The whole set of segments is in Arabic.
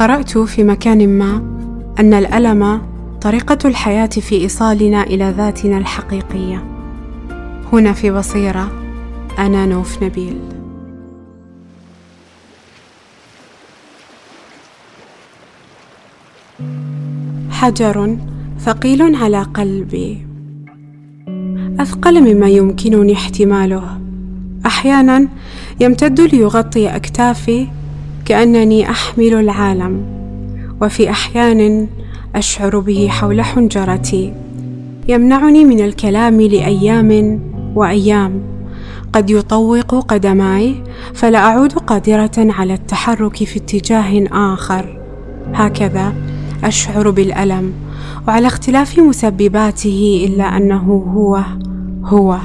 قرأت في مكان ما أن الألم طريقة الحياة في إيصالنا إلى ذاتنا الحقيقية. هنا في بصيرة أنا نوف نبيل. حجر ثقيل على قلبي أثقل مما يمكنني احتماله أحيانا يمتد ليغطي أكتافي كأنني أحمل العالم وفي أحيان أشعر به حول حنجرتي. يمنعني من الكلام لأيام وأيام. قد يطوق قدماي فلا أعود قادرة على التحرك في اتجاه آخر. هكذا أشعر بالألم وعلى اختلاف مسبباته إلا أنه هو هو.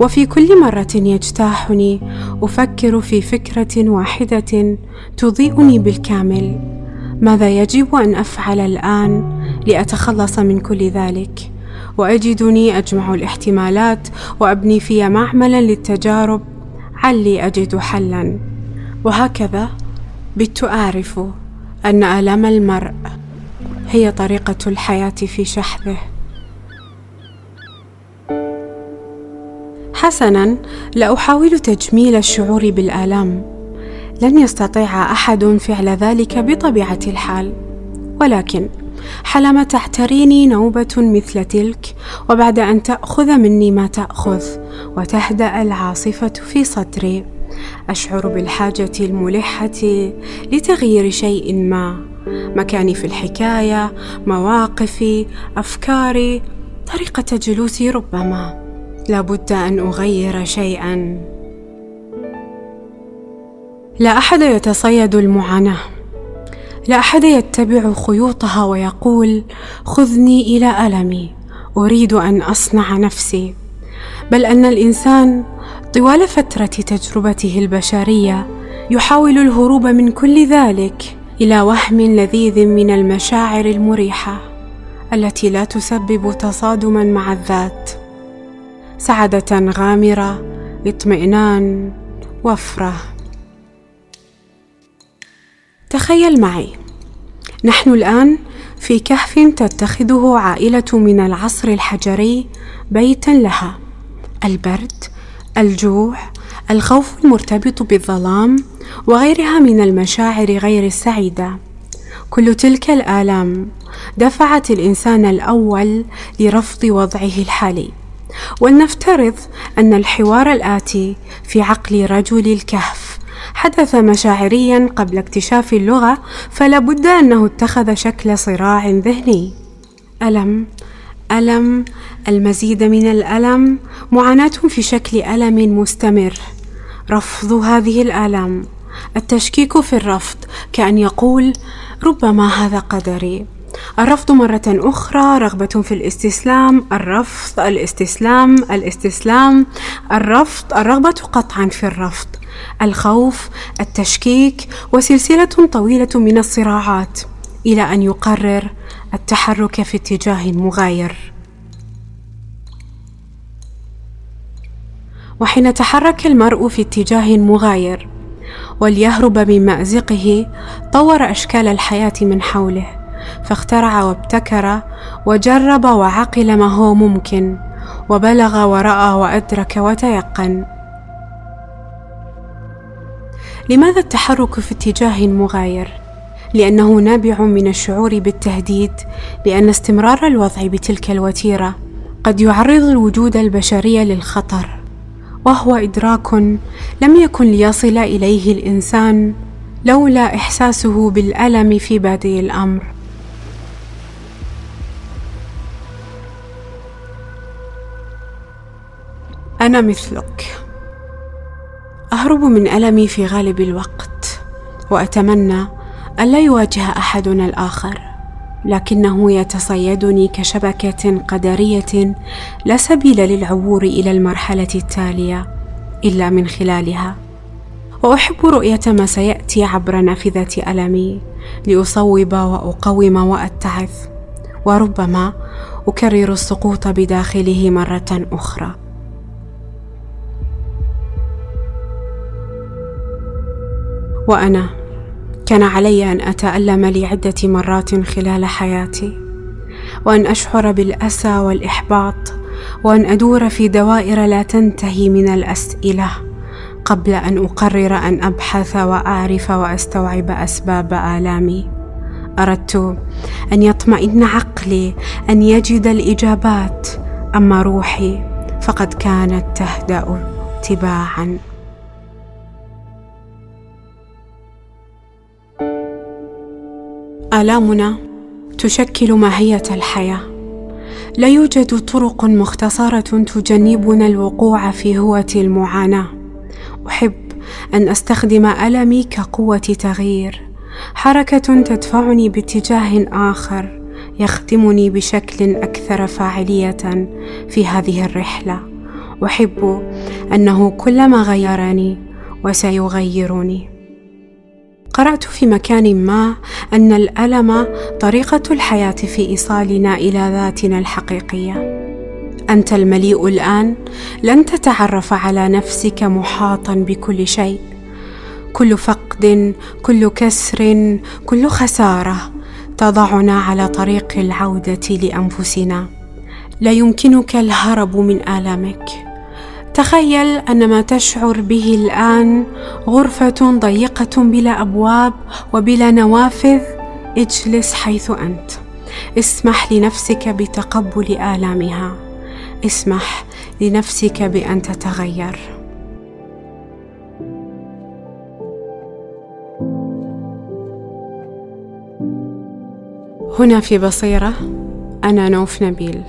وفي كل مرة يجتاحني أفكر في فكرة واحدة تضيئني بالكامل. ماذا يجب أن أفعل الآن لأتخلص من كل ذلك؟ وأجدني أجمع الاحتمالات وأبني في معملا للتجارب. علي أجد حلا. وهكذا بت أعرف أن آلام المرء هي طريقة الحياة في شحذه. حسنا لا احاول تجميل الشعور بالآلام. لن يستطيع أحد فعل ذلك بطبيعة الحال. ولكن حلم تعتريني نوبة مثل تلك وبعد أن تأخذ مني ما تأخذ وتهدأ العاصفة في صدري. أشعر بالحاجة الملحة لتغيير شيء ما. مكاني في الحكاية مواقفي أفكاري طريقة جلوسي ربما. لابد أن أغير شيئا. لا أحد يتصيد المعاناة. لا أحد يتبع خيوطها ويقول خذني إلى ألمي أريد أن أصنع نفسي. بل أن الإنسان طوال فترة تجربته البشرية يحاول الهروب من كل ذلك إلى وهم لذيذ من المشاعر المريحة التي لا تسبب تصادما مع الذات. سعادة غامرة اطمئنان وفرة. تخيل معي نحن الآن في كهف تتخذه عائلة من العصر الحجري بيتا لها. البرد الجوع الخوف المرتبط بالظلام وغيرها من المشاعر غير السعيدة. كل تلك الآلام دفعت الإنسان الأول لرفض وضعه الحالي. ولنفترض أن الحوار الآتي في عقل رجل الكهف. حدث مشاعريا قبل اكتشاف اللغة فلا بد أنه اتخذ شكل صراع ذهني. ألم؟ ألم. المزيد من الألم معاناة في شكل ألم مستمر. رفض هذه الآلام. التشكيك في الرفض كأن يقول ربما هذا قدري. الرفض مرة أخرى رغبة في الاستسلام الرفض الاستسلام الاستسلام الرفض الرغبة قطعا في الرفض الخوف التشكيك وسلسلة طويلة من الصراعات إلى أن يقرر التحرك في اتجاه مغاير. وحين تحرك المرء في اتجاه مغاير وليهرب من مأزقه طور أشكال الحياة من حوله. فاخترع وابتكر وجرب وعقل ما هو ممكن وبلغ وراى وأدرك وتيقن. لماذا التحرك في اتجاه مغاير؟ لأنه نابع من الشعور بالتهديد لأن استمرار الوضع بتلك الوتيرة قد يعرض الوجود البشري للخطر وهو إدراك لم يكن ليصل إليه الإنسان لولا إحساسه بالألم في بادئ الأمر. أنا مثلك. أهرب من ألمي في غالب الوقت وأتمنى الا يواجه أحدنا الآخر لكنه يتصيدني كشبكة قدرية لا سبيل للعبور إلى المرحلة التالية إلا من خلالها. وأحب رؤية ما سيأتي عبر نافذة ألمي لأصوب وأقوم وأتعظ وربما أكرر السقوط بداخله مرة أخرى. وأنا كان علي أن أتألم لعدة مرات خلال حياتي وأن أشعر بالأسى والإحباط وأن أدور في دوائر لا تنتهي من الأسئلة قبل أن أقرر أن أبحث وأعرف وأستوعب أسباب آلامي. أردت أن يطمئن عقلي أن يجد الإجابات أما روحي فقد كانت تهدأ تباعا. آلامنا تشكل ماهية الحياة. لا يوجد طرق مختصرة تجنبنا الوقوع في هوة المعاناة. أحب أن أستخدم ألمي كقوة تغيير. حركة تدفعني باتجاه آخر يخدمني بشكل أكثر فاعلية في هذه الرحلة. أحب أنه كلما غيرني وسيغيرني. قرأت في مكان ما أن الألم طريقة الحياة في إيصالنا إلى ذاتنا الحقيقية. أنت المليء الآن لن تتعرف على نفسك محاطا بكل شيء. كل فقد كل كسر كل خسارة تضعنا على طريق العودة لأنفسنا. لا يمكنك الهرب من آلامك. تخيل أن ما تشعر به الآن غرفة ضيقة بلا أبواب وبلا نوافذ. اجلس حيث أنت. اسمح لنفسك بتقبل آلامها. اسمح لنفسك بأن تتغير. هنا في بصيرة أنا نوف نبيل.